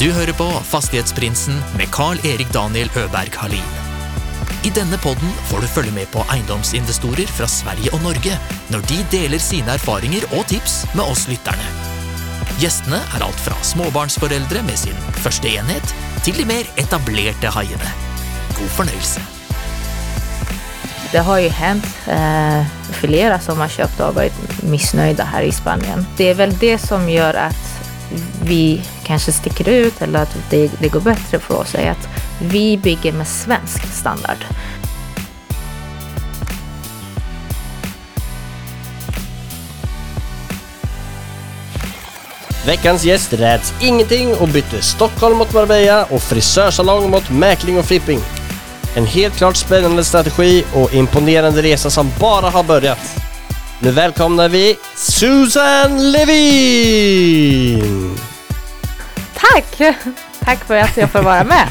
Du hører på Fastighetsprinsen med Carl-Erik Daniel Øberg Halin. I denne podden får du følge med på eiendomsinvestorer fra Sverige og Norge når de deler sine erfaringer og tips med oss lytterne. Gjestene er alt fra småbarnsforeldre med sin første enhet, til de mer etablerte haiene. God fornøyelse. Det har ju hänt eh, flera som har köpt och varit missnöjda här i Spanien. Det är väl det som gör att vi kanske sticker ut eller att det, det går bättre för oss är att vi bygger med svensk standard. Veckans gäst räds ingenting och bytte Stockholm mot Marbella och frisörsalong mot mäkling och flipping. En helt klart spännande strategi och imponerande resa som bara har börjat. Nu välkomnar vi Susan Levin! Tack! Tack för att jag får vara med.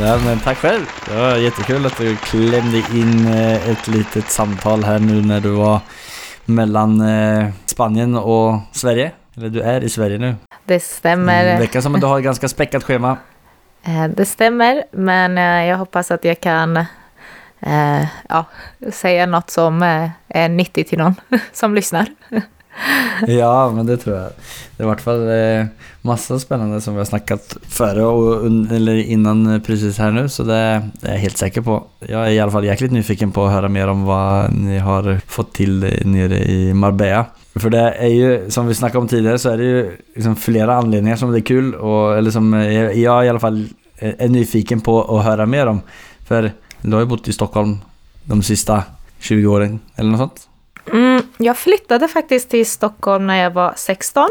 Ja, men tack själv. Det var jättekul att du klämde in eh, ett litet samtal här nu när du var mellan eh, Spanien och Sverige. Eller du är i Sverige nu. Det stämmer. Det verkar som att du har ett ganska späckat schema. Eh, Det stämmer, men jag hoppas att jag kan eh, ja, säga något som eh, är nyttigt till någon som lyssnar. Ja, men det tror jag. Det är i alla fall eh, massa spännande som vi har snackat före och eller innan eh, precis här nu. Så det, är jag helt säker på. Jag är i alla fall jäkligt nyfiken på att höra mer om vad ni har fått till eh, nere i Marbella. För det är ju, som vi snackade om tidigare, så är det ju liksom flera anledningar som det är kul och, eller som eh, jag i alla fall är är nyfiken på att höra mer om. För du har ju bott i Stockholm de sista 20 åren eller något sånt. Mm, jag flyttade faktiskt till Stockholm när jag var 16.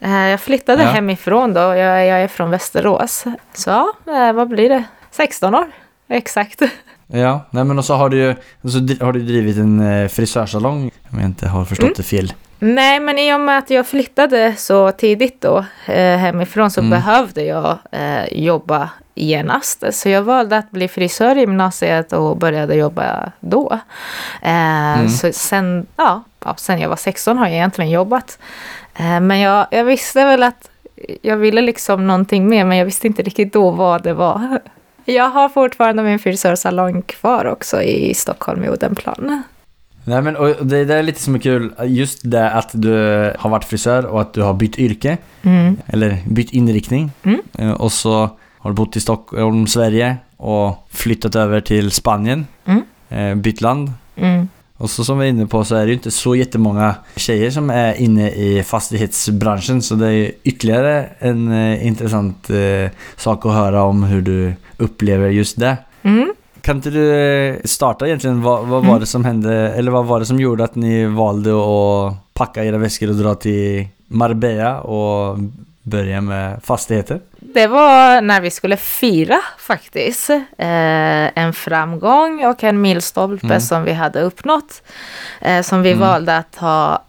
Eh, Jag flyttade Ja. hemifrån då, jag, jag är från Västerås. Så ja, eh, vad blir det? 16 år, exakt. Ja, nej men och så har du så har du drivit en eh, frisörsalong om jag inte har förstått Mm. det fel. Nej, men i och med att jag flyttade så tidigt då eh, hemifrån så Mm. behövde jag eh, jobba genast. Så jag valde att bli frisör i gymnasiet och började jobba då. Eh, Mm. Så sen, ja, ja, sen jag var 16 har jag egentligen jobbat. Eh, men jag, jag visste väl att jag ville liksom någonting mer, men jag visste inte riktigt då vad det var. Jag har fortfarande min frisörsalong kvar också i Stockholm i Odenplan. Nej men och det där är lite som är kul, just det att du har varit frisör och att du har bytt yrke, Mm. eller bytt inriktning. Mm. Eh, Och så har du bott i Stockholm, Sverige och flyttat över till Spanien, Mm. eh, bytt land. Mm. Och så som vi är inne på så är det ju inte så jättemånga tjejer som är inne i fastighetsbranschen så det är ytterligare en eh, intressant eh, sak att höra om hur du upplever just det. Mm. Kan inte du eh, starta egentligen, vad, vad var Mm. det som hände, eller vad var det som gjorde att ni valde att packa era väskor och dra till Marbella och börja med fastigheter? Det var när vi skulle fira faktiskt. Eh, en framgång och en milstolpe Mm. som vi hade uppnått. Eh, som vi Mm. valde att ha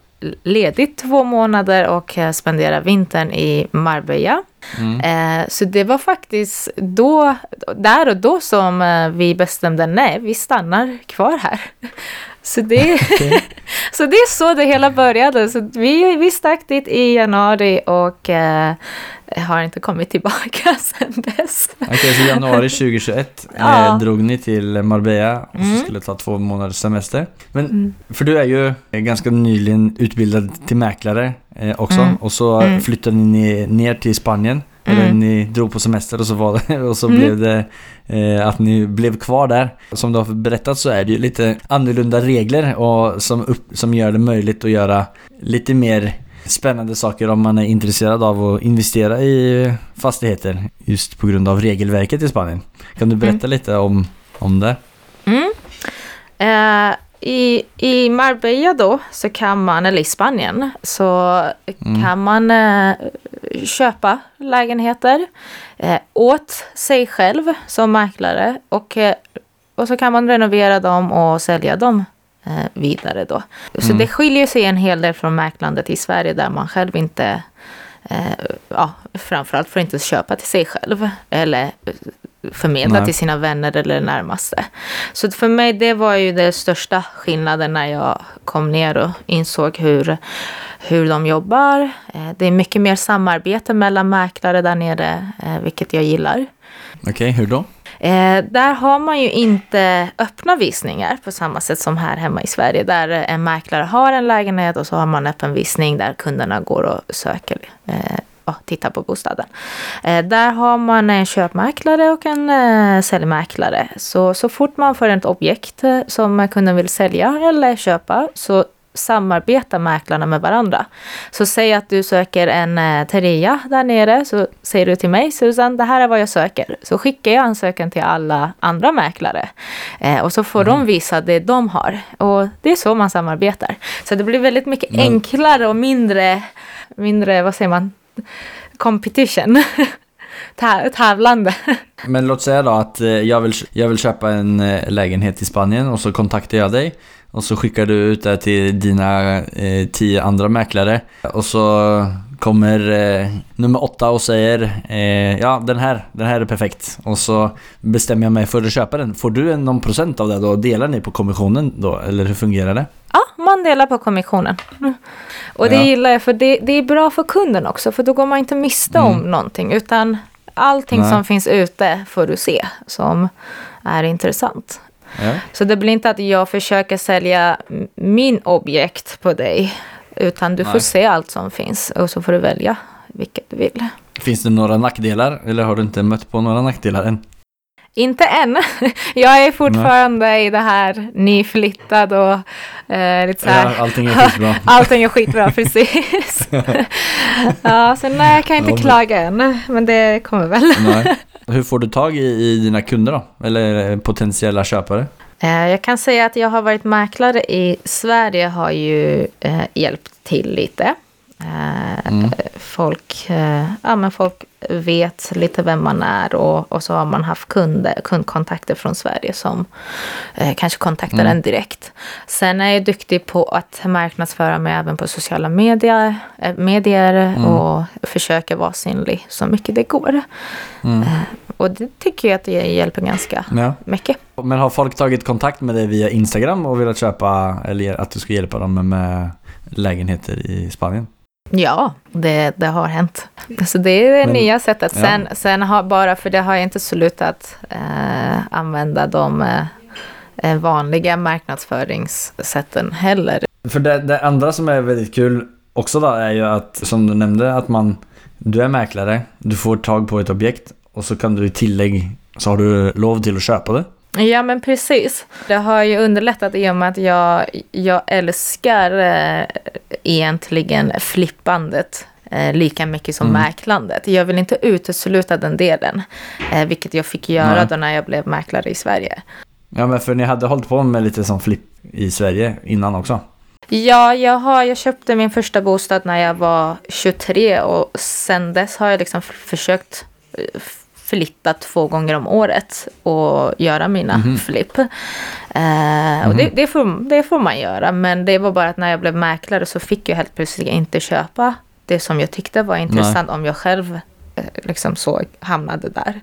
ledigt två månader och eh, spendera vintern i Marbella. Mm. Eh, så det var faktiskt då, där och då som eh, vi bestämde nej, vi stannar kvar här. Så det, så det är så det hela började. Så vi, vi stack dit i januari och eh, har inte kommit tillbaka sedan dess. Okej, så januari 2021 Ja. eh, drog ni till Marbella och Mm. skulle ta två månaders semester. Men, Mm. för du är ju ganska nyligen utbildad till mäklare eh, också Mm. och så Mm. flyttade ni ner till Spanien. Eller Mm. ni drog på semester och så, var det, och så Mm. blev det eh, att ni blev kvar där. Som du har berättat så är det ju lite annorlunda regler och som, upp, som gör det möjligt att göra lite mer spännande saker om man är intresserad av att investera i fastigheter just på grund av regelverket i Spanien. Kan du berätta lite om, om det? Mm. Eh, i, I Marbella då så kan man, eller i Spanien, så Mm. kan man eh, köpa lägenheter eh, åt sig själv som mäklare och, eh, och så kan man renovera dem och sälja dem eh, vidare då. Så Mm. det skiljer sig en hel del från mäklandet i Sverige där man själv inte, eh, ja, framförallt får inte köpa till sig själv eller förmedla Nej. till sina vänner eller närmaste. Så för mig det var ju den största skillnaden när jag kom ner och insåg hur, hur de jobbar. Eh, Det är mycket mer samarbete mellan mäklare där nere, eh, vilket jag gillar. Okej, hur då? Eh, där har man ju inte öppna visningar på samma sätt som här hemma i Sverige. Där en mäklare har en lägenhet och så har man öppen visning där kunderna går och söker eh, och tittar på bostaden. Eh, där har man en köpmäklare och en eh, säljmäklare. Så, så fort man får ett objekt eh, som kunden vill sälja eller köpa så samarbetar mäklarna med varandra. Så säg att du söker en eh, Teria där nere, så säger du till mig, Susan, det här är vad jag söker. Så skickar jag ansökan till alla andra mäklare. Eh, och så får de visa det de har. Och det är så man samarbetar. Så det blir väldigt mycket Men- enklare och mindre, mindre, vad säger man, competition. Tävlande. Men låt säga då att eh, jag vill, jag vill köpa en eh, lägenhet i Spanien och så kontaktar jag dig. Och så skickar du ut det till dina eh, tio andra mäklare. Och så kommer eh, nummer åtta och säger eh, Ja, den här, den här är perfekt. Och så bestämmer jag mig för att köpa den. Får du någon procent av det då? Delar ni på kommissionen då? Eller hur fungerar det? Ja, man delar på kommissionen. Och det Ja. gillar jag, för det, det är bra för kunden också, för då går man inte miste om någonting, utan allting Nej. som finns ute får du se som är intressant. Ja. Så det blir inte att jag försöker sälja min objekt på dig, utan du får Nej. se allt som finns och så får du välja vilket du vill. Finns det några nackdelar? Eller har du inte mött på några nackdelar än? Inte än. Jag är fortfarande i det här nyflyttad och eh, lite så här. Ja, allting är skitbra. Allting är skitbra, precis. ja, så nej, jag kan inte Ja, klaga än, men det kommer väl. Nej. Hur får du tag i, i dina kunder då? Eller eh, potentiella köpare? Eh, jag kan säga att jag har varit mäklare i Sverige har ju eh, hjälpt till lite. Eh, Mm. Folk, eh, ja, men folk vet lite vem man är och, och så har man haft kunder, kundkontakter från Sverige som eh, kanske kontaktar Mm. en direkt. Sen är jag duktig på att marknadsföra mig även på sociala medier, eh, medier Mm. och försöka vara synlig så mycket det går. Mm. Eh, och det tycker jag att det hjälper ganska Ja. mycket. Men har folk tagit kontakt med dig via Instagram och velat köpa eller att du ska hjälpa dem med, med lägenheter i Spanien? Ja, det, det har hänt. Så det är det Men- nya sättet. ja. Sen, sen har bara, för det har jag inte slutat eh, använda de eh, eh, vanliga marknadsföringssätten heller. För det, det andra som är väldigt kul också då är ju att, som du nämnde, att man Du är mäklare, du får tag på ett objekt och så kan du i tillägg så har du lov till att köpa det. Ja, men precis. Det har ju underlättat i och med att jag, jag älskar eh, egentligen flippandet eh, lika mycket som Mm. mäklandet. Jag vill inte utesluta den delen, eh, vilket jag fick göra Nej. då när jag blev mäklare i Sverige. Ja men för ni hade hållit på med lite som flipp i Sverige innan också. Ja, jag, har, jag köpte min första bostad när jag var 23 och sen dess har jag liksom försökt flytta två gånger om året och göra mina Mhm. flipp. Eh, och det, det, får, det får man göra, men det var bara att när jag blev mäklare så fick jag helt plötsligt inte köpa det som jag tyckte var intressant om jag själv eh, liksom så hamnade där.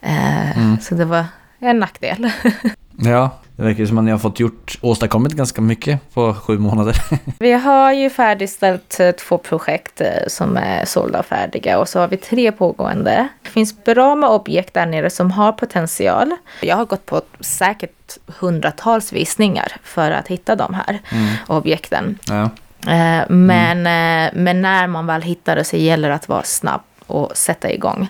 Eh, Mm. Så det var en nackdel. Ja, det verkar som att ni har fått gjort, åstadkommit ganska mycket på sju månader. Vi har ju färdigställt eh, två projekt eh, som är sålda och färdiga och så har vi tre pågående. Det finns bra med objekt där nere som har potential. Jag har gått på säkert hundratals visningar för att hitta de här objekten. Ja. Eh, Men, eh, men när man väl hittar det så gäller det att vara snabb och sätta igång.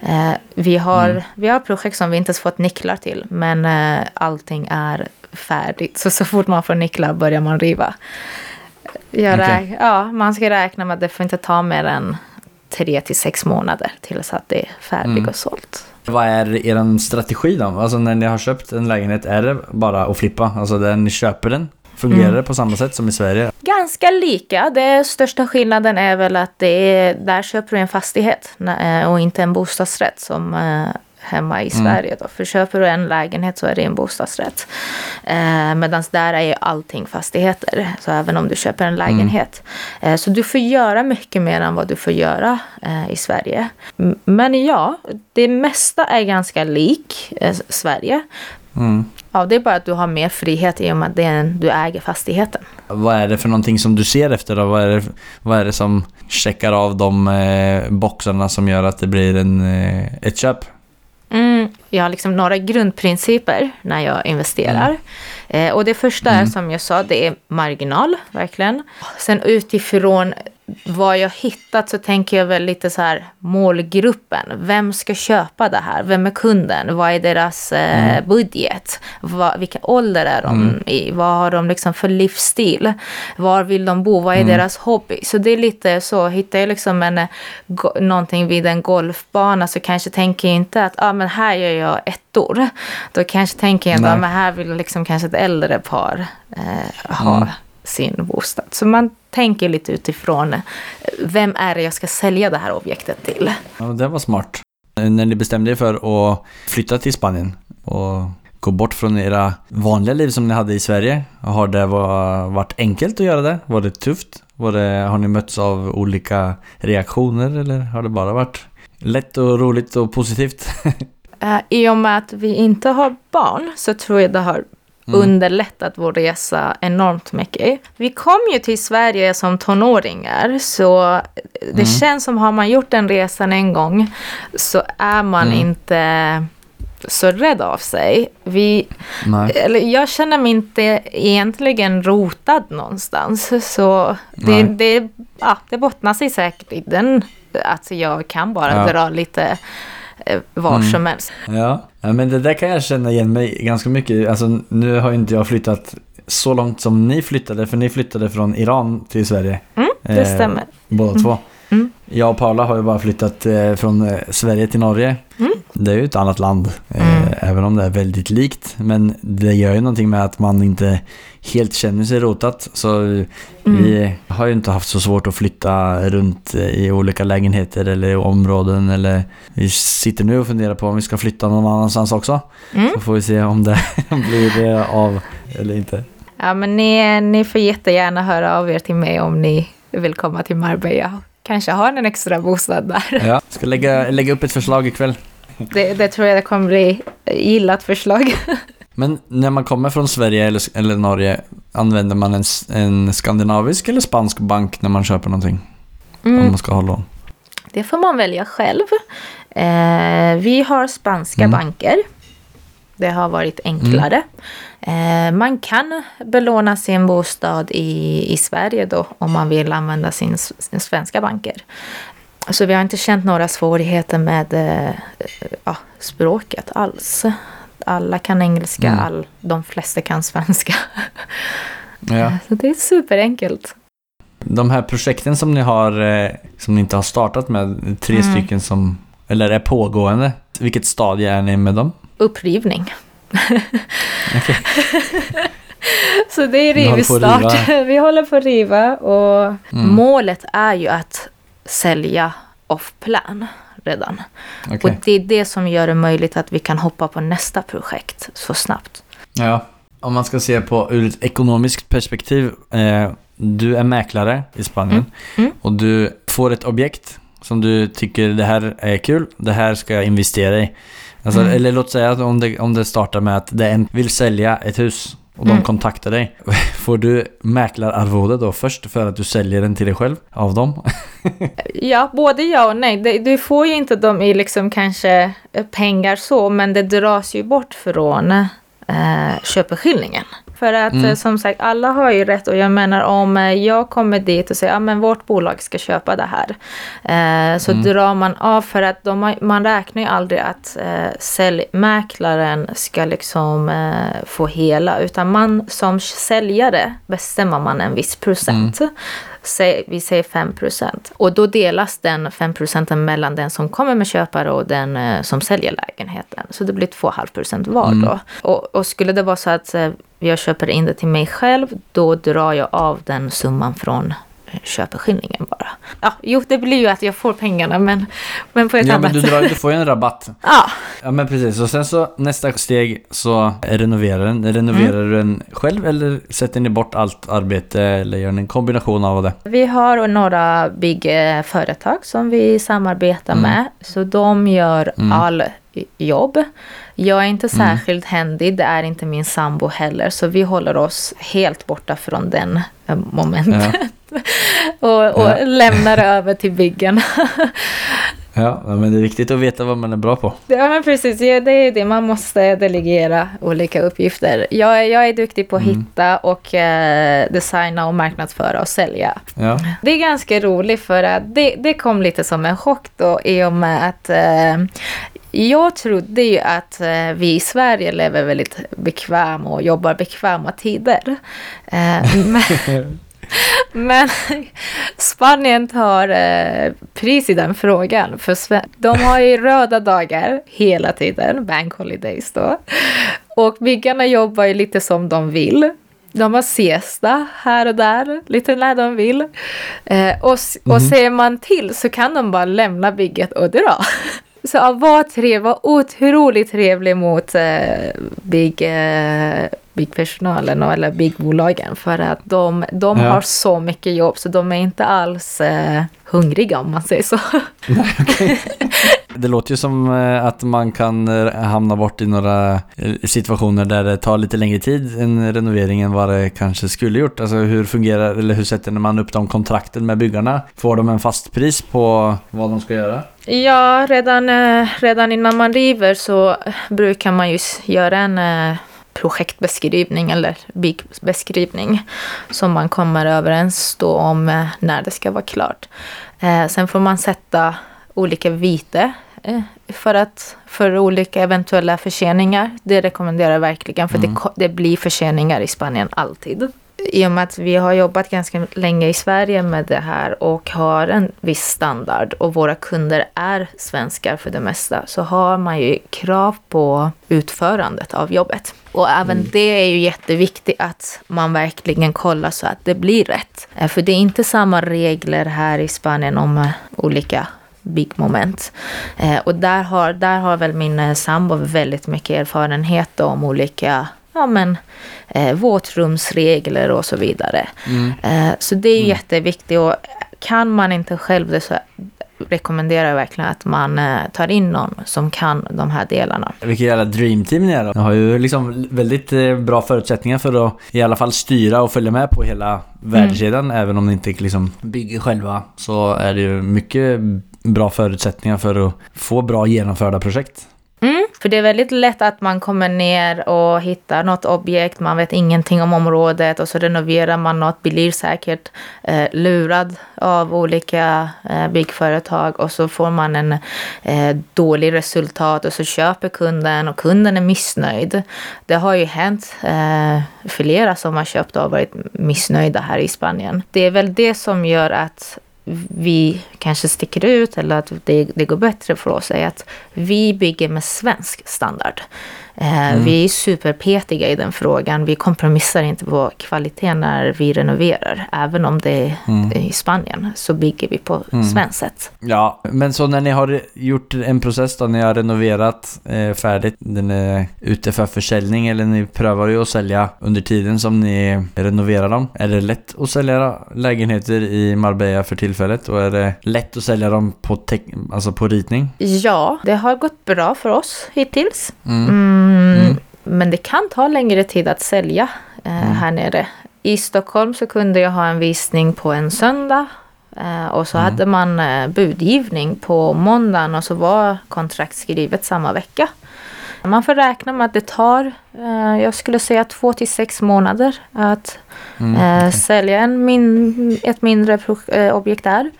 Eh, Vi har, vi har projekt som vi inte ens fått nycklar till, men eh, allting är färdigt. Så så fort man får nycklar börjar man riva. Jag räk- ja, man ska räkna med att det får inte ta mer än tre till sex månader tills att det är färdigt Mm. och sålt. Vad är er strategi då? Alltså när ni har köpt en lägenhet, är det bara att flippa? Alltså när ni köper den, fungerar Mm. det på samma sätt som i Sverige? Ganska lika. Det största skillnaden är väl att det är, där köper du en fastighet eh, och inte en bostadsrätt som eh, hemma i Sverige. Då. För köper du en lägenhet så är det en bostadsrätt. Eh, Medan där är ju allting fastigheter. Så även om du köper en lägenhet. Eh, så du får göra mycket mer än vad du får göra eh, i Sverige. Men ja, det mesta är ganska lik eh, Sverige. Mm. Ja, det är bara att du har mer frihet i och med att det är en, du äger fastigheten. Vad är det för någonting som du ser efter då? Vad är det, vad är det som checkar av de eh, boxarna som gör att det blir en, eh, ett köp? Mm, jag har liksom några grundprinciper när jag investerar. Eh, och det första är som jag sa, det är marginal, verkligen. Sen utifrån vad jag hittat så tänker jag väl lite så här målgruppen. Vem ska köpa det här? Vem är kunden? Vad är deras eh, budget? Vad, vilken ålder är de i? Vad har de liksom för livsstil? Var vill de bo? Vad är deras hobby? Så det är lite så, hittar jag liksom en, eh, go- någonting vid en golfbana så kanske tänker jag inte att ah, men här gör jag ettor. Då kanske tänker jag att ah, men här vill liksom kanske ett äldre par eh, ha sin bostad. Så man tänker lite utifrån eh, vem är det jag ska sälja det här objektet till. Ja, det var smart. Eh, När ni bestämde er för att flytta till Spanien och gå bort från era vanliga liv som ni hade i Sverige. Har det va- varit enkelt att göra det? Var det tufft? Var det, har ni mötts av olika reaktioner eller har det bara varit lätt och roligt och positivt? Eh, I och med att vi inte har barn så tror jag det har underlättat vår resa enormt mycket. Vi kom ju till Sverige som tonåringar så det känns som har man gjort den resan en gång så är man inte så rädd av sig. Vi, Nej. eller jag känner mig inte egentligen rotad någonstans. Så det, det, ja, det bottnar sig säkert i den att jag kan bara Ja. dra lite eh, var som helst. Ja. Ja, men det där kan jag känna igen mig ganska mycket. Alltså nu har ju inte jag flyttat så långt som ni flyttade, för ni flyttade från Iran till Sverige. Mm, det Eh, stämmer. Båda två. Mm. Jag och Paula har ju bara flyttat eh, från eh, Sverige till Norge. Mm. Det är ju ett annat land, eh, även om det är väldigt likt. Men det gör ju någonting med att man inte helt känner sig rotat. Så Mm. vi har ju inte haft så svårt att flytta runt i olika lägenheter eller områden. Eller vi sitter nu och funderar på om vi ska flytta någon annanstans också. Mm. Så får vi se om det blir av eller inte. Ja, men ni, ni får jättegärna höra av er till mig om ni vill komma till Marbella. Kanske har en extra bostad där. Ja. Ska lägga, lägga upp ett förslag ikväll. Det, det tror jag det kommer bli gillat förslag. Men när man kommer från Sverige eller, eller Norge, använder man en, en skandinavisk eller spansk bank när man köper någonting? Om Mm, man ska ha lån. det får man välja själv. Eh, vi har spanska banker. Det har varit enklare. Eh, man kan belåna sin bostad i, i Sverige då om man vill använda sin, sin svenska banker. Så vi har inte känt några svårigheter med eh, ja, språket alls. Alla kan engelska, Mm. all, de flesta kan svenska. Ja. Så det är superenkelt. De här projekten som ni har, eh, som ni inte har startat med, tre Mm. stycken som, eller är pågående. Vilket stadie är ni med dem? Upprivning. Så det är rivstart. Vi håller på att riva och målet är ju att sälja off-plan redan. Okej. Och det är det som gör det möjligt att vi kan hoppa på nästa projekt så snabbt. Ja. Om man ska se på ur ett ekonomiskt perspektiv. Eh, du är mäklare i Spanien Mm. och du får ett objekt som du tycker det här är kul, det här ska jag investera i. Alltså, Mm. Eller låt säga att om det, om det startar med att det en vill sälja ett hus och de Mm. kontaktar dig. Får du mäklararvode då först för att du säljer den till dig själv av dem? Ja, både ja och nej. Du får ju inte dem i liksom kanske pengar så, men det dras ju bort från eh, köpeskillingen. För att Mm. eh, som sagt, alla har ju rätt och jag menar om eh, jag kommer dit och säger att men vårt bolag ska köpa det här. Eh, så drar man av för att de man räknar ju aldrig att eh, säljmäklaren ska liksom eh, få hela utan man som säljare bestämmer man en viss procent. Säg, vi säger 5 procent. Och då delas den 5 procenten mellan den som kommer med köpare och den eh, som säljer lägenheten. Så det blir 2,5 procent var då. Och, och skulle det vara så att eh, jag köper in det till mig själv, då drar jag av den summan från köpeskillingen bara. Ja, jo, det blir ju att jag får pengarna men, men på ett Ja annat men du, drar, du får ju en rabatt. Ja, Ja men precis, och sen så nästa steg så renoverar den. Renoverar Mm. du den själv eller sätter ni bort allt arbete eller gör ni en kombination av det? vi har några byggföretag som vi samarbetar Mm. med. Så de gör all jobb. Jag är inte Mm. särskilt händig, det är inte min sambo heller. Så vi håller oss helt borta från den eh, momentet. och och Ja. lämnar över till byggen. Ja, men det är viktigt att veta vad man är bra på. Ja men precis, ja, det är det. Man måste delegera olika uppgifter. Jag, är- jag är duktig på att Mm. hitta och eh, designa och marknadsföra och sälja. Ja, Det är ganska roligt för att det, det kom lite som en chock då i och med att eh, jag trodde ju att eh, vi i Sverige lever väldigt bekväma och jobbar bekväma tider. Eh, men, men Spanien tar eh, pris i den frågan. För de har ju röda dagar hela tiden, bank holidays då. Och byggarna jobbar ju lite som de vill. De har siesta här och där, lite när de vill. Och, och ser man till så kan de bara lämna bygget och dra. Så att vara trevlig, var otroligt trevlig mot eh, bygg, eh, byggpersonalen och- eller byggbolagen. För att de, de Ja. har så mycket jobb så de är inte alls eh, hungriga om man säger så. det låter ju som eh, att man kan eh, hamna bort i några eh, situationer där det tar lite längre tid en renovering än vad det kanske skulle gjort. Alltså hur fungerar, eller hur sätter man upp de kontrakten med byggarna? Får de en fast pris på vad de ska göra? Ja, redan, redan innan man river så brukar man ju göra en projektbeskrivning eller byggbeskrivning som man kommer överens då om när det ska vara klart. Sen får man sätta olika vite eh, för, att, för olika eventuella förseningar. Det rekommenderar jag verkligen för det, ko- det blir förseningar i Spanien alltid. I och med att vi har jobbat ganska länge i Sverige med det här och har en viss standard och våra kunder är svenskar för det mesta så har man ju krav på utförandet av jobbet. Och även det är ju jätteviktigt att man verkligen kollar så att det blir rätt. Eh, För det är inte samma regler här i Spanien om eh, olika byggmoment. Eh, och där har, där har väl min eh, sambo väldigt mycket erfarenhet om olika ja, men, eh, våtrumsregler och så vidare. Eh, så det är ju jätteviktigt och kan man inte själv det så rekommenderar jag verkligen att man eh, tar in någon som kan de här delarna. Vilket jävla dreamteam ni är då. Ni har ju liksom väldigt eh, bra förutsättningar för att i alla fall styra och följa med på hela värdekedjan. Även om ni inte liksom bygger själva så är det ju mycket bra förutsättningar för att få bra genomförda projekt. Mm, för det är väldigt lätt att man kommer ner och hittar något objekt, man vet ingenting om området och så renoverar man något, blir säkert eh, lurad av olika eh, byggföretag och så får man en eh, dålig resultat och så köper kunden och kunden är missnöjd. Det har ju hänt eh, flera som har köpt och varit missnöjda här i Spanien. Det är väl det som gör att vi kanske sticker ut eller att det, det går bättre för oss är att vi bygger med svensk standard. Eh, Vi är superpetiga i den frågan. Vi kompromissar inte på kvalitet när vi renoverar. Även om det är i Spanien så bygger vi på svenskt sätt. Ja, men så när ni har gjort en process då, ni har renoverat eh, färdigt, den är ute för försäljning eller ni prövar ju att sälja under tiden som ni renoverar dem. Är det lätt att sälja lägenheter i Marbella för tillfället och är det lätt att sälja dem på, alltså på ritning? Ja, det har gått bra för oss hittills. Mm. Mm, Men det kan ta längre tid att sälja eh, här nere. I Stockholm så kunde jag ha en visning på en söndag. Eh, och så hade man eh, budgivning på måndagen och så var kontrakt skrivet samma vecka. Man får räkna med att det tar, eh, jag skulle säga två till sex månader att eh, sälja en min, ett mindre eh, objekt där.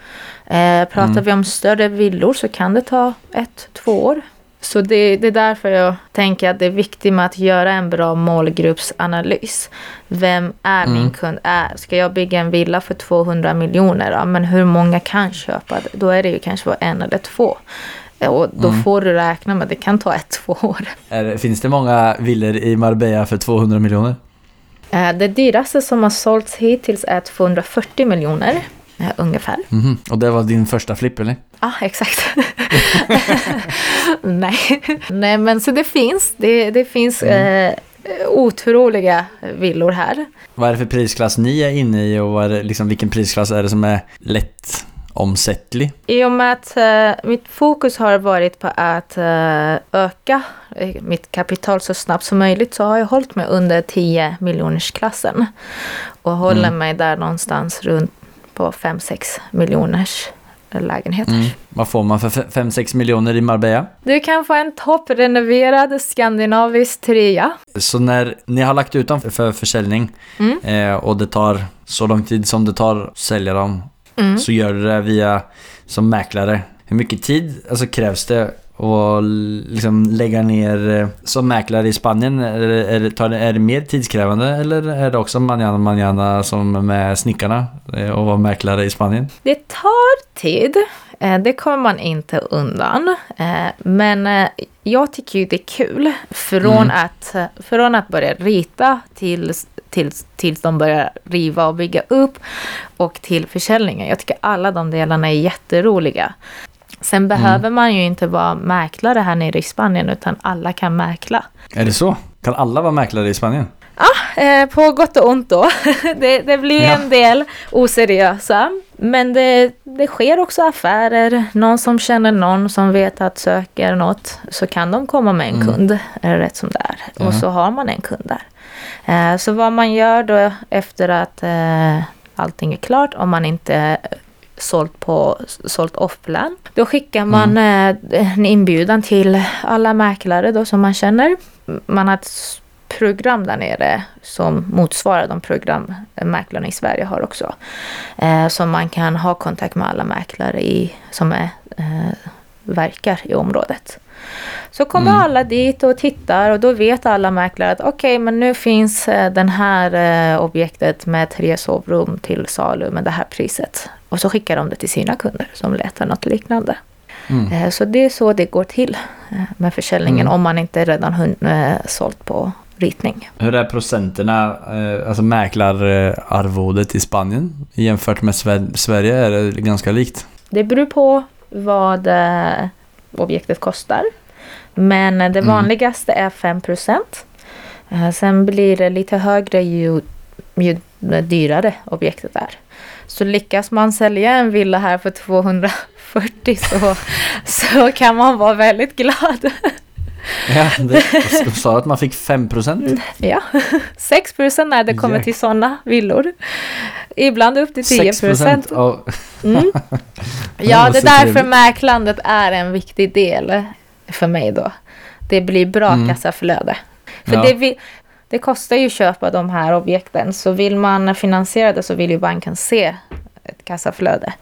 Pratar vi om större villor så kan det ta ett, två år. Så det, det är därför jag tänker att det är viktigt med att göra en bra målgruppsanalys. Vem är min kund? Är, ska jag bygga en villa för 200 miljoner? Ja, men hur många kan köpa det? Då är det ju kanske bara en eller två. Och då får du räkna med att det kan ta ett, två år. Det- finns det många villor i Marbella för 200 miljoner? Eh, Det dyraste som har sålts hittills är 240 miljoner. Eh, ungefär. Mhm. Och det var din första flipp eller? Ja, exakt. Nej. Nej, men så det finns. Det, det finns eh, otroliga villor här. Vad är det för prisklass ni är inne i och vad är liksom, vilken prisklass är det som är lätt omsättlig? I och med att eh, mitt fokus har varit på att eh, öka eh, mitt kapital så snabbt som möjligt så har jag hållit mig under 10 miljoners klassen. Och håller Mm. mig där någonstans runt på 5-6 miljoners lägenheter. Mm. Vad får man för 5-6 miljoner i Marbella? Du kan få en topprenoverad skandinavisk trea. Så när ni har lagt ut dem för försäljning Mm. eh, och det tar så lång tid som det tar att sälja dem Mm. så gör du det via som mäklare. Hur mycket tid alltså, krävs det att liksom lägga ner eh, som mäklare i Spanien? Är det, är, det, är mer tidskrävande eller är det också manana manana som med snickarna eh, och vara mäklare i Spanien? Det tar tid. Eh, Det kommer man inte undan. Men jag tycker ju det är kul. Från, att, eh, från att börja rita tills, tills, tills de börjar riva och bygga upp och till försäljningen. Jag tycker alla de delarna är jätteroliga. Sen behöver man ju inte vara mäklare här nere i Spanien utan alla kan mäkla. Är det så? Kan alla vara mäklare i Spanien? Eh, på gott och ont då. det, det blir Ja. en del oseriösa. Men det, det sker också affärer. Någon som känner någon som vet att söker något. Så kan de komma med en kund. Är det rätt som det är. Ja. Och så har man en kund där. Eh, så vad man gör då efter att eh, allting är klart. Om man inte sålt, på, sålt off-plan. Då skickar man eh, en inbjudan till alla mäklare då som man känner. Man har ett program där nere som motsvarar de program mäklarna i Sverige har också. Eh, så man kan ha kontakt med alla mäklare i, som är, eh, verkar i området. Så kommer Mm. alla dit och tittar och då vet alla mäklare att okej, men nu finns eh, den här eh, objektet med tre sovrum till salu med det här priset. Och så skickar de det till sina kunder som letar något liknande. Mm. Eh, Så det är så det går till eh, med försäljningen Mm. om man inte redan hun- eh, sålt på ritning. Hur är procenterna, alltså mäklararvodet i Spanien jämfört med Sve- Sverige? Är det ganska likt? Det beror på vad objektet kostar. Men det Mm. vanligaste är 5 eh, Sen blir det lite högre ju, ju dyrare objektet är. Så lyckas man sälja en villa här för 240 så, så kan man vara väldigt glad. Ja, det, de sa att man fick 5%. Ja, 6% när det kommer till sådana villor. Ibland upp till 10 6% av... Mm. Ja, det är därför trevligt. mäklandet är en viktig del för mig då. Det blir bra Mm. kassaflöde. För Ja. det, vi, det kostar ju att köpa de här objekten. Så vill man finansiera det så vill ju banken se ett kassaflöde.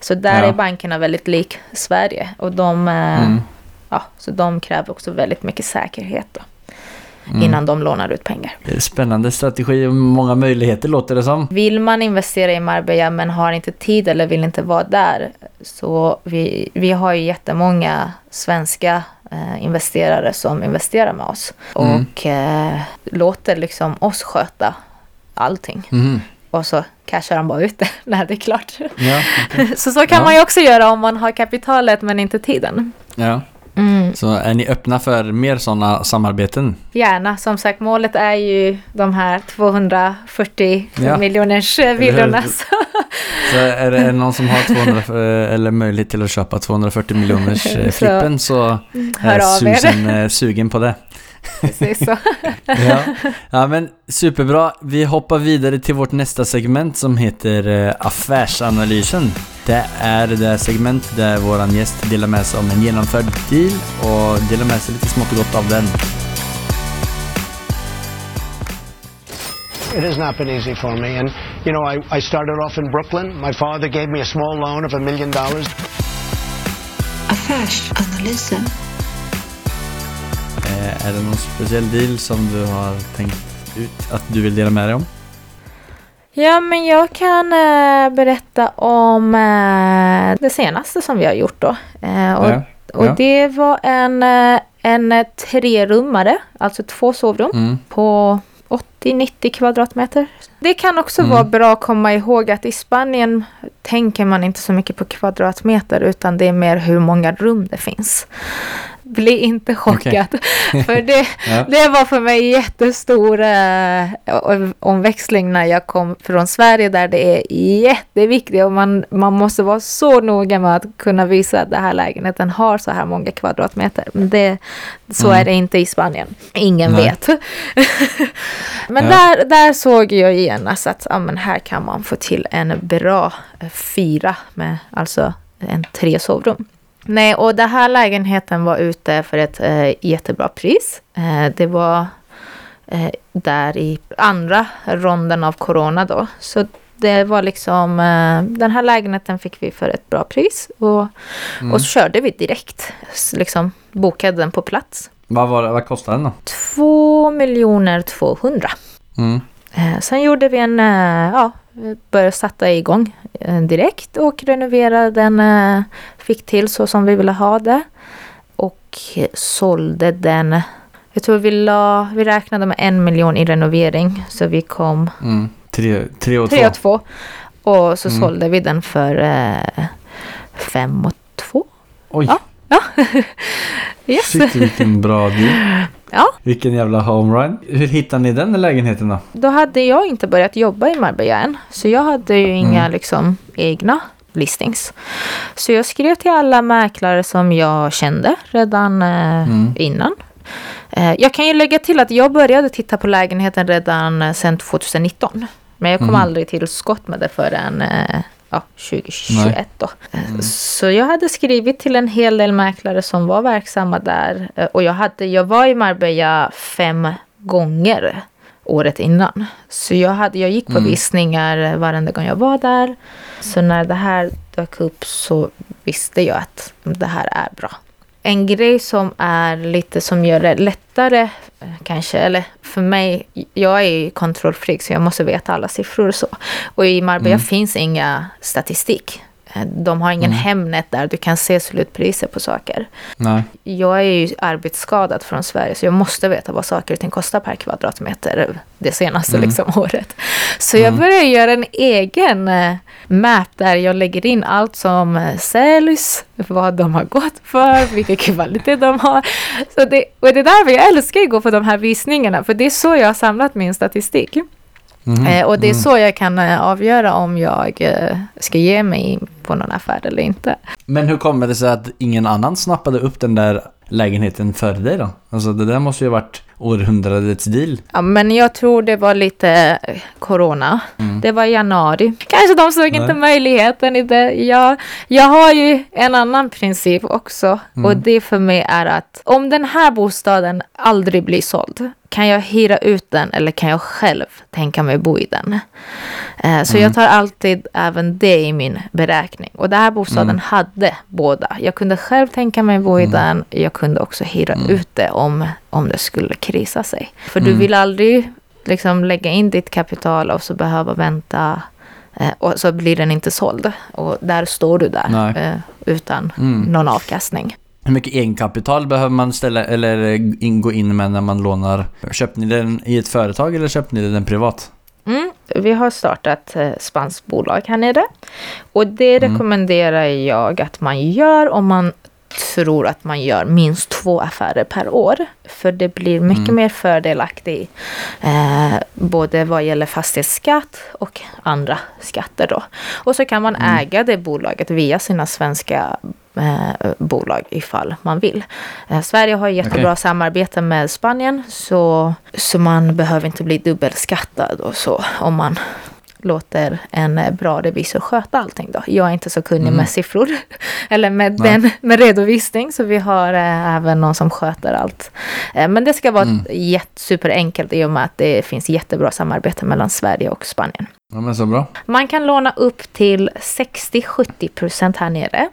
Så där Ja. är bankerna väldigt lik Sverige. Och de, eh, Mm. ja, så de kräver också väldigt mycket säkerhet då, Mm. innan de lånar ut pengar. Spännande strategi och många möjligheter låter det som. Vill man investera i Marbella men har inte tid eller vill inte vara där så vi, vi har ju jättemånga svenska investerare som investerar med oss Mm. och eh, låter liksom oss sköta allting. Mhm. Och så cashar de bara ut det när det är klart. Ja, Så så kan Ja. man ju också göra om man har kapitalet men inte tiden. ja. Mm, Så är ni öppna för mer sådana samarbeten? gärna. Som sagt, målet är ju de här 240 Ja. miljoners eh, villorna. Så Så är det någon som har 200, för- eller möjlighet till att köpa 240 miljoners eh, Så- flippen så hör är. Susan eh, sugen på det. Precis så. Ja. ja, men superbra. Vi hoppar vidare till vårt nästa segment som heter eh, Affärsanalysen. Det är det segment där våran gäst delar med sig om en genomförd deal och delar med sig lite smått och gott av den. It has not been easy for me. And, you know, I, I started off in Brooklyn. My father gave me a small loan of a million dollars. Affärsanalysen. Eh, är det någon speciell deal som du har tänkt ut att du vill dela med dig om? Ja, men jag kan eh, berätta om eh, det senaste som vi har gjort då. Eh, och Ja, och ja. det var en, en trerummare, alltså två sovrum, Mm. på 80-90 kvadratmeter. Det kan också Mm. vara bra att komma ihåg att i Spanien tänker man inte så mycket på kvadratmeter utan det är mer hur många rum det finns. Bli inte chockad. För det, Ja. det var för mig jättestor eh, omväxling när jag kom från Sverige där det är jätteviktigt och man, man måste vara så noga med att kunna visa att den här lägenheten har så här många kvadratmeter. Men det, så Mm. är det inte i Spanien. Ingen Nej. vet. men Ja. där, där såg jag genast att ja, men här kan man få till en bra eh, fyra med alltså en tre sovrum. Nej, och den här lägenheten var ute för ett eh, jättebra pris. Eh, det var eh, där i andra ronden av corona då. Så det var liksom, eh, den här lägenheten fick vi för ett bra pris. Och, och så körde vi direkt, liksom bokade den på plats. Vad, var, vad kostade den då? 2 miljoner 200. Mm. Eh, sen gjorde vi en, eh, ja, började sätta igång direkt och renoverade den, fick till så som vi ville ha det. Och sålde den, jag tror vi, la, vi räknade med en miljon i renovering så vi kom Mm. Tre, tre och tre och två. två. Och så Mm. sålde vi den för eh, fem och två. Oj, Ja. Yes. shit vilken bra deal. Ja. Vilken jävla homerun. Hur hittade ni den lägenheten då? Då hade jag inte börjat jobba i Marbella än. Så jag hade ju inga Mm. liksom, egna listings. Så jag skrev till alla mäklare som jag kände redan eh, Mm. innan. Eh, jag kan ju lägga till att jag började titta på lägenheten redan eh, sedan 2019. Men jag kom Mm. aldrig till skott med det förrän ja, 2021 då. Mm. Så jag hade skrivit till en hel del mäklare som var verksamma där. Och jag, hade, jag var i Marbella fem gånger året innan. Så jag, hade, jag gick på Mm. visningar varenda gång jag var där. Så när det här dök upp så visste jag att det här är bra. En grej som är lite som gör det lättare eh, kanske, eller för mig, jag är ju kontrollfreak så jag måste veta alla siffror och så. Och i Marbella Mm. finns inga statistik. Eh, De har ingen Mm. Hemnet där du kan se slutpriser på saker. Nej. Jag är ju arbetsskadad från Sverige så jag måste veta vad saker och ting kostar per kvadratmeter det senaste Mm. liksom, året. Så jag började göra en egen eh, map där jag lägger in allt som eh, säljs, vad de har gått för, vilken kvalitet de har. Så det, och det är därför jag älskar att gå på de här visningarna för det är så jag har samlat min statistik. Eh, och det är Mm. så jag kan eh, avgöra om jag eh, ska ge mig på någon affär eller inte. Men hur kommer det sig att ingen annan snappade upp den där lägenheten före dig då? Alltså det där måste ju ha varit århundradets deal. Ja, men jag tror det var lite corona. Mm. Det var januari. Kanske de såg inte Nej. möjligheten i det. Jag, jag har ju en annan princip också. Mm. Och det för mig är att om den här bostaden aldrig blir såld, kan jag hyra ut den eller kan jag själv tänka mig bo i den? Eh, så Mm. jag tar alltid även det i min beräkning. Och den här bostaden Mm. hade båda. Jag kunde själv tänka mig bo i Mm. den. Jag kunde också hyra Mm. ut det om, om det skulle krisa sig. För du Mm. vill aldrig liksom lägga in ditt kapital och så behöva vänta eh, och så blir den inte såld. Och där står du där eh, utan Mm. någon avkastning. Hur mycket egenkapital behöver man ställa eller in, gå in med när man lånar? Köpte ni den i ett företag eller köpte ni den privat? Mm, vi har startat eh, spanskt bolag här nere. Och det Mm. rekommenderar jag att man gör om man tror att man gör minst två affärer per år. För det blir mycket Mm. mer fördelaktigt eh, både vad gäller fastighetsskatt och andra skatter då. Och så kan man Mm. äga det bolaget via sina svenska eh, bolag ifall man vill. Eh, Sverige har jättebra Okej. samarbete med Spanien så, så man behöver inte bli dubbelskattad och så om man låter en bra revisor sköta allting då. Jag är inte så kunnig Mm. med siffror eller med, Nej. den, med redovisning så vi har eh, även någon som sköter allt. Eh, men det ska vara Mm. jätte, superenkelt i och med att det finns jättebra samarbete mellan Sverige och Spanien. Ja men så bra. Man kan låna upp till 60-70% här nere.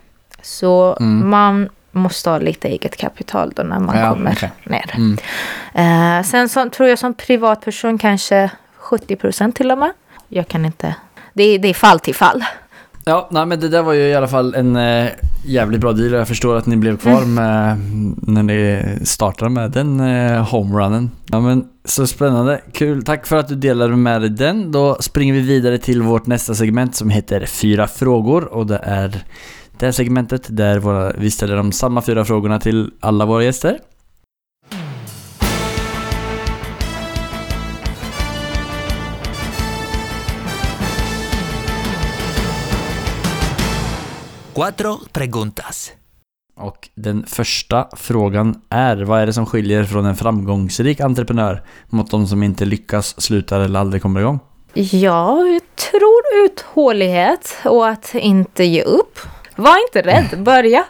Så Mm. man måste ha lite eget kapital då när man Ja, kommer okej. ner. Mm. Eh, sen så, tror jag som privatperson kanske 70% till och med. Jag kan inte. Det är, det är fall till fall. Ja, nej, men det där var ju i alla fall en eh, jävligt bra deal jag förstår att ni blev kvar med när ni startade med den eh, homerunnen. Ja men så spännande, kul. Tack för att du delade med dig den. Då springer vi vidare till vårt nästa segment som heter Fyra frågor och det är det här segmentet där våra, vi ställer de samma fyra frågorna till alla våra gäster. Cuatro preguntas. Och den första frågan är, vad är det som skiljer från en framgångsrik entreprenör mot de som inte lyckas, slutar eller aldrig kommer igång? Ja, jag tror uthållighet och att inte ge upp. Var inte rädd, börja.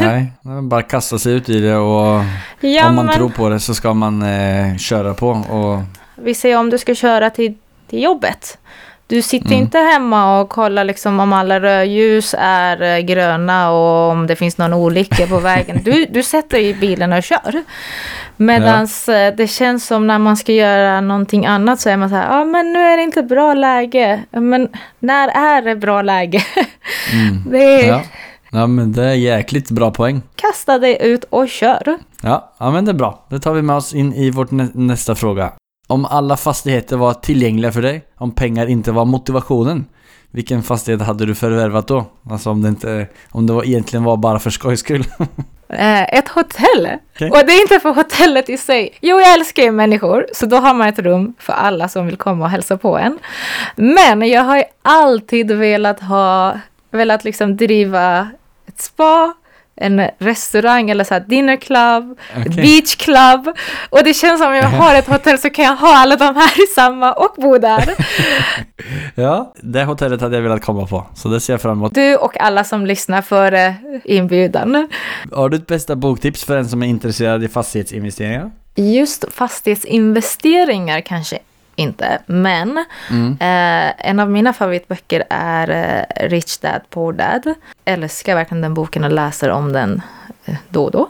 Nej, bara kasta sig ut i det och Ja, om man men tror på det så ska man eh, köra på och vi säger om du ska köra till, till jobbet. Du sitter Mm. inte hemma och kollar liksom om alla rödljus är eh, gröna och om det finns någon olycka på vägen. Du, du sätter i bilen och kör. Medan det känns som när man ska göra någonting annat så är man så här, ja ah, men nu är det inte bra läge. Ja, Men när är det bra läge? det är, ja. ja men det är jäkligt bra poäng. kasta dig ut och kör. Ja, ja men det är bra. Det tar vi med oss in i vårt nä nästa fråga. Om alla fastigheter var tillgängliga för dig, om pengar inte var motivationen, vilken fastighet hade du förvärvat då? Alltså om det inte, om det var, egentligen var bara för skojs skull. Eh, ett hotell. Okej. Och det är inte för hotellet i sig. Jo, jag älskar ju människor, så då har man ett rum för alla som vill komma och hälsa på en. Men jag har ju alltid velat ha, velat liksom driva ett spa, en restaurang eller så här dinner club, Okej. beach club. Och det känns som om jag har ett hotell så kan jag ha alla de här i samma och bo där. ja, det hotellet hade jag velat komma på. Så det ser jag fram emot. Du och alla som lyssnar för eh, inbjudan. Har du ett bästa boktips för en som är intresserad i fastighetsinvesteringar? Just fastighetsinvesteringar kanske inte, men eh, en av mina favoritböcker är eh, Rich Dad Poor Dad. Älskar verkligen den boken och läser om den eh, då och då.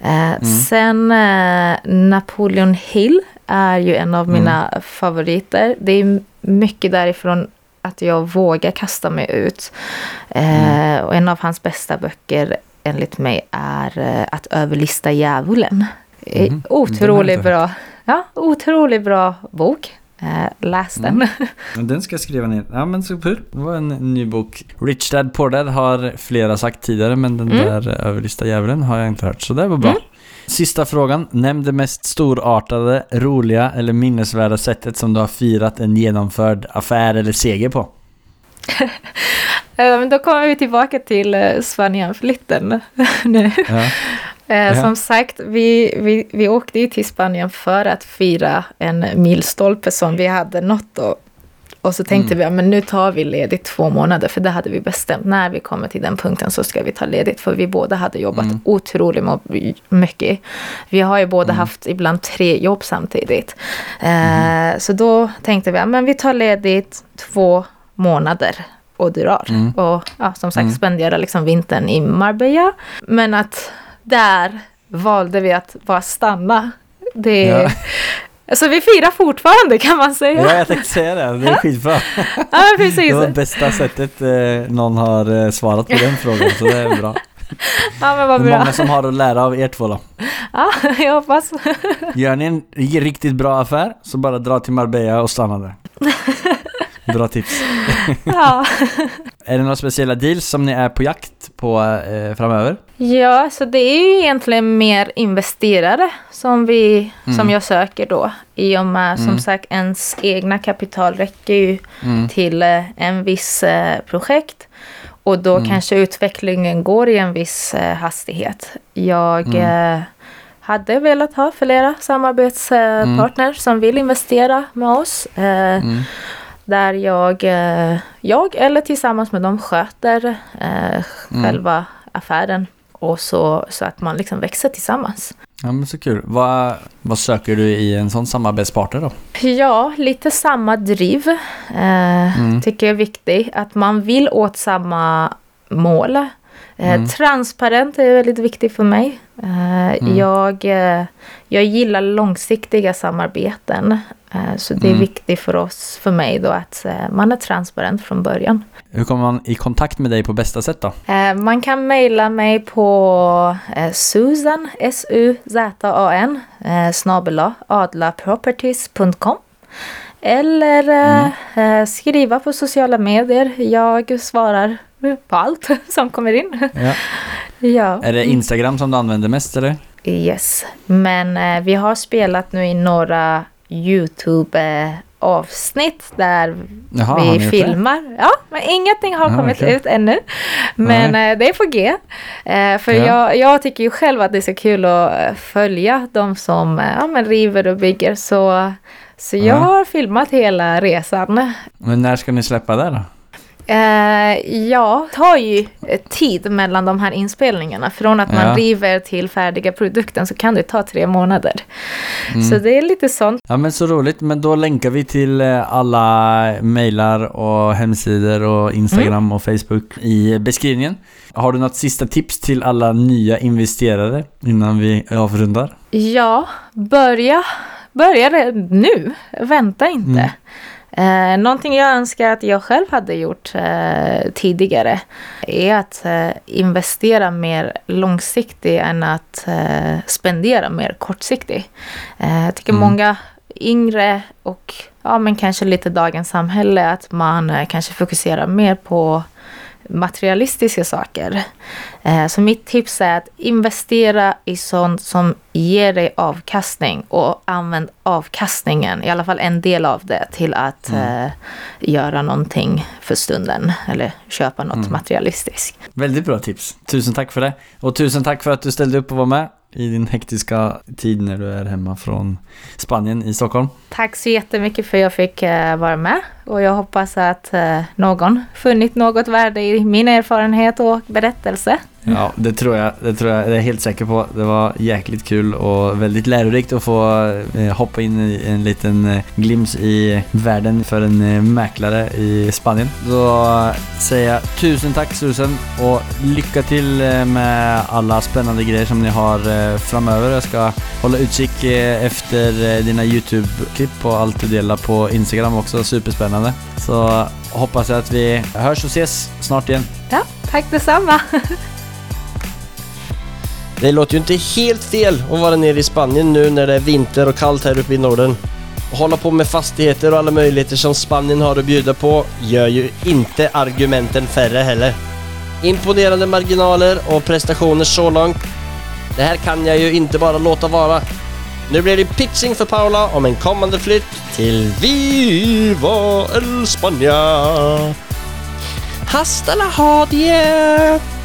Eh, Sen eh, Napoleon Hill är ju en av mina favoriter. Det är mycket därifrån att jag vågar kasta mig ut. Eh, Och en av hans bästa böcker enligt mig är Att överlista djävulen. Har jag Otroligt bra. Ja, otroligt bra bok. Eh, läs den. Men Den ska jag skriva ner. Ja men kul. Det var en ny bok. Rich Dad Poor Dad har flera sagt tidigare men den Mm. där överlista djävulen har jag inte hört. Så det var bra. Mm. Sista frågan. Nämn det mest storartade, roliga eller minnesvärda sättet som du har firat en genomförd affär eller seger på. Eh, men då kommer vi tillbaka till eh, Spanienflytten nu. Ja. Eh. Som sagt, vi, vi, vi åkte ju till Spanien för att fira en milstolpe som vi hade nått. Och, och så tänkte vi, ja, men nu tar vi ledigt två månader, för det hade vi bestämt. När vi kommer till den punkten så ska vi ta ledigt, för vi båda hade jobbat otroligt mo- mycket. Vi har ju båda haft ibland tre jobb samtidigt. Eh, Så då tänkte vi, ja, men vi tar ledigt två månader och drar. Och ja, som sagt spendera liksom vintern i Marbella. Men att där valde vi att bara stanna. Det, Ja. Alltså vi firar fortfarande kan man säga. ja, jag tänkte säga det. Det är skitbra. Ja, precis. Det var bästa sättet eh, någon har eh, svarat på den frågan. Så det är bra. Ja, men vad Det är bra. många som har att lära av er två då. Ja, jag hoppas. Gör ni en riktigt bra affär så bara dra till Marbella och stanna där. Bra tips. Ja. Är det några speciella deals som ni är på jakt på eh, framöver? Ja, så det är ju egentligen mer investerare som, vi, som jag söker då. I och med som sagt ens egna kapital räcker ju till eh, en viss eh, projekt. Och då kanske utvecklingen går i en viss eh, hastighet. Jag eh, hade velat ha flera samarbetspartners som vill investera med oss. Eh, Där jag, eh, jag eller tillsammans med dem sköter eh, själva affären. Och så, så att man liksom växer tillsammans. Ja men så kul. Vad, vad söker du i en sån samarbetspartner då? Ja, lite samma driv. Eh, Tycker jag är viktigt. Att man vill åt samma mål. Eh, Transparent är väldigt viktigt för mig. Eh, jag, eh, jag gillar långsiktiga samarbeten. Eh, Så det är Mm. viktigt för oss, för mig då, att eh, man är transparent från början. Hur kommer man i kontakt med dig på bästa sätt då? Eh, Man kan mejla mig på Susan, S-U-Z-A-N, snabel-a, adlaproperties.com. Eller eh, skriva på sociala medier. Jag svarar på allt som kommer in. Ja. ja. Är det Instagram som du använder mest eller? Yes. Men vi har spelat nu i några YouTube-avsnitt där Jaha, vi filmar. Ja, men ingenting har Ja, kommit okej. ut ännu. Men eh, det är på G. Eh, för Ja. jag, jag tycker ju själv att det är så kul att eh, följa de som ja, men river och bygger. Så, så jag Ja. har filmat hela resan. Men när ska ni släppa det då? Eh, ja, det tar ju eh, tid mellan de här inspelningarna. Från att man Ja. river till färdiga produkten så kan det ta tre månader. Mm. Så det är lite sånt. Ja men så roligt, men då länkar vi till eh, alla mejlar och hemsidor och Instagram Mm. och Facebook i beskrivningen. Har du något sista tips till alla nya investerare innan vi avrundar? Ja, börja, börja det nu. Vänta inte. Eh, någonting jag önskar att jag själv hade gjort eh, tidigare är att eh, investera mer långsiktigt än att eh, spendera mer kortsiktigt. Eh, jag tycker Mm. många yngre och ja, men kanske lite dagens samhälle att man eh, kanske fokuserar mer på materialistiska saker. Eh, Så mitt tips är att investera i sånt som ger dig avkastning och använd avkastningen, i alla fall en del av det, till att eh, göra någonting för stunden eller köpa något materialistiskt. Väldigt bra tips. Tusen tack för det. Och tusen tack för att du ställde upp och var med i din hektiska tid när du är hemma från Spanien i Stockholm. Tack så jättemycket för att jag fick eh, vara med och jag hoppas att eh, någon funnit något värde i min erfarenhet och berättelse. Ja, det tror jag. Det tror jag. Det är jag helt säker på. Det var jäkligt kul och väldigt lärorikt att få eh, hoppa in i en liten glimt i världen för en mäklare i Spanien. Då säger jag tusen tack Susan och lycka till med alla spännande grejer som ni har framöver. Jag ska hålla utkik eh, efter eh, dina YouTube-klipp och allt du delar på Instagram också. Superspännande. Så hoppas jag att vi hörs och ses snart igen. Ja, tack detsamma! Det låter ju inte helt fel att vara nere i Spanien nu när det är vinter och kallt här uppe i Norden. Och hålla på med fastigheter och alla möjligheter som Spanien har att bjuda på gör ju inte argumenten färre heller. Imponerande marginaler och prestationer så långt. Det här kan jag ju inte bara låta vara. Nu blir det pitching för Paula om en kommande flytt till Viva el España. Hasta la hodie!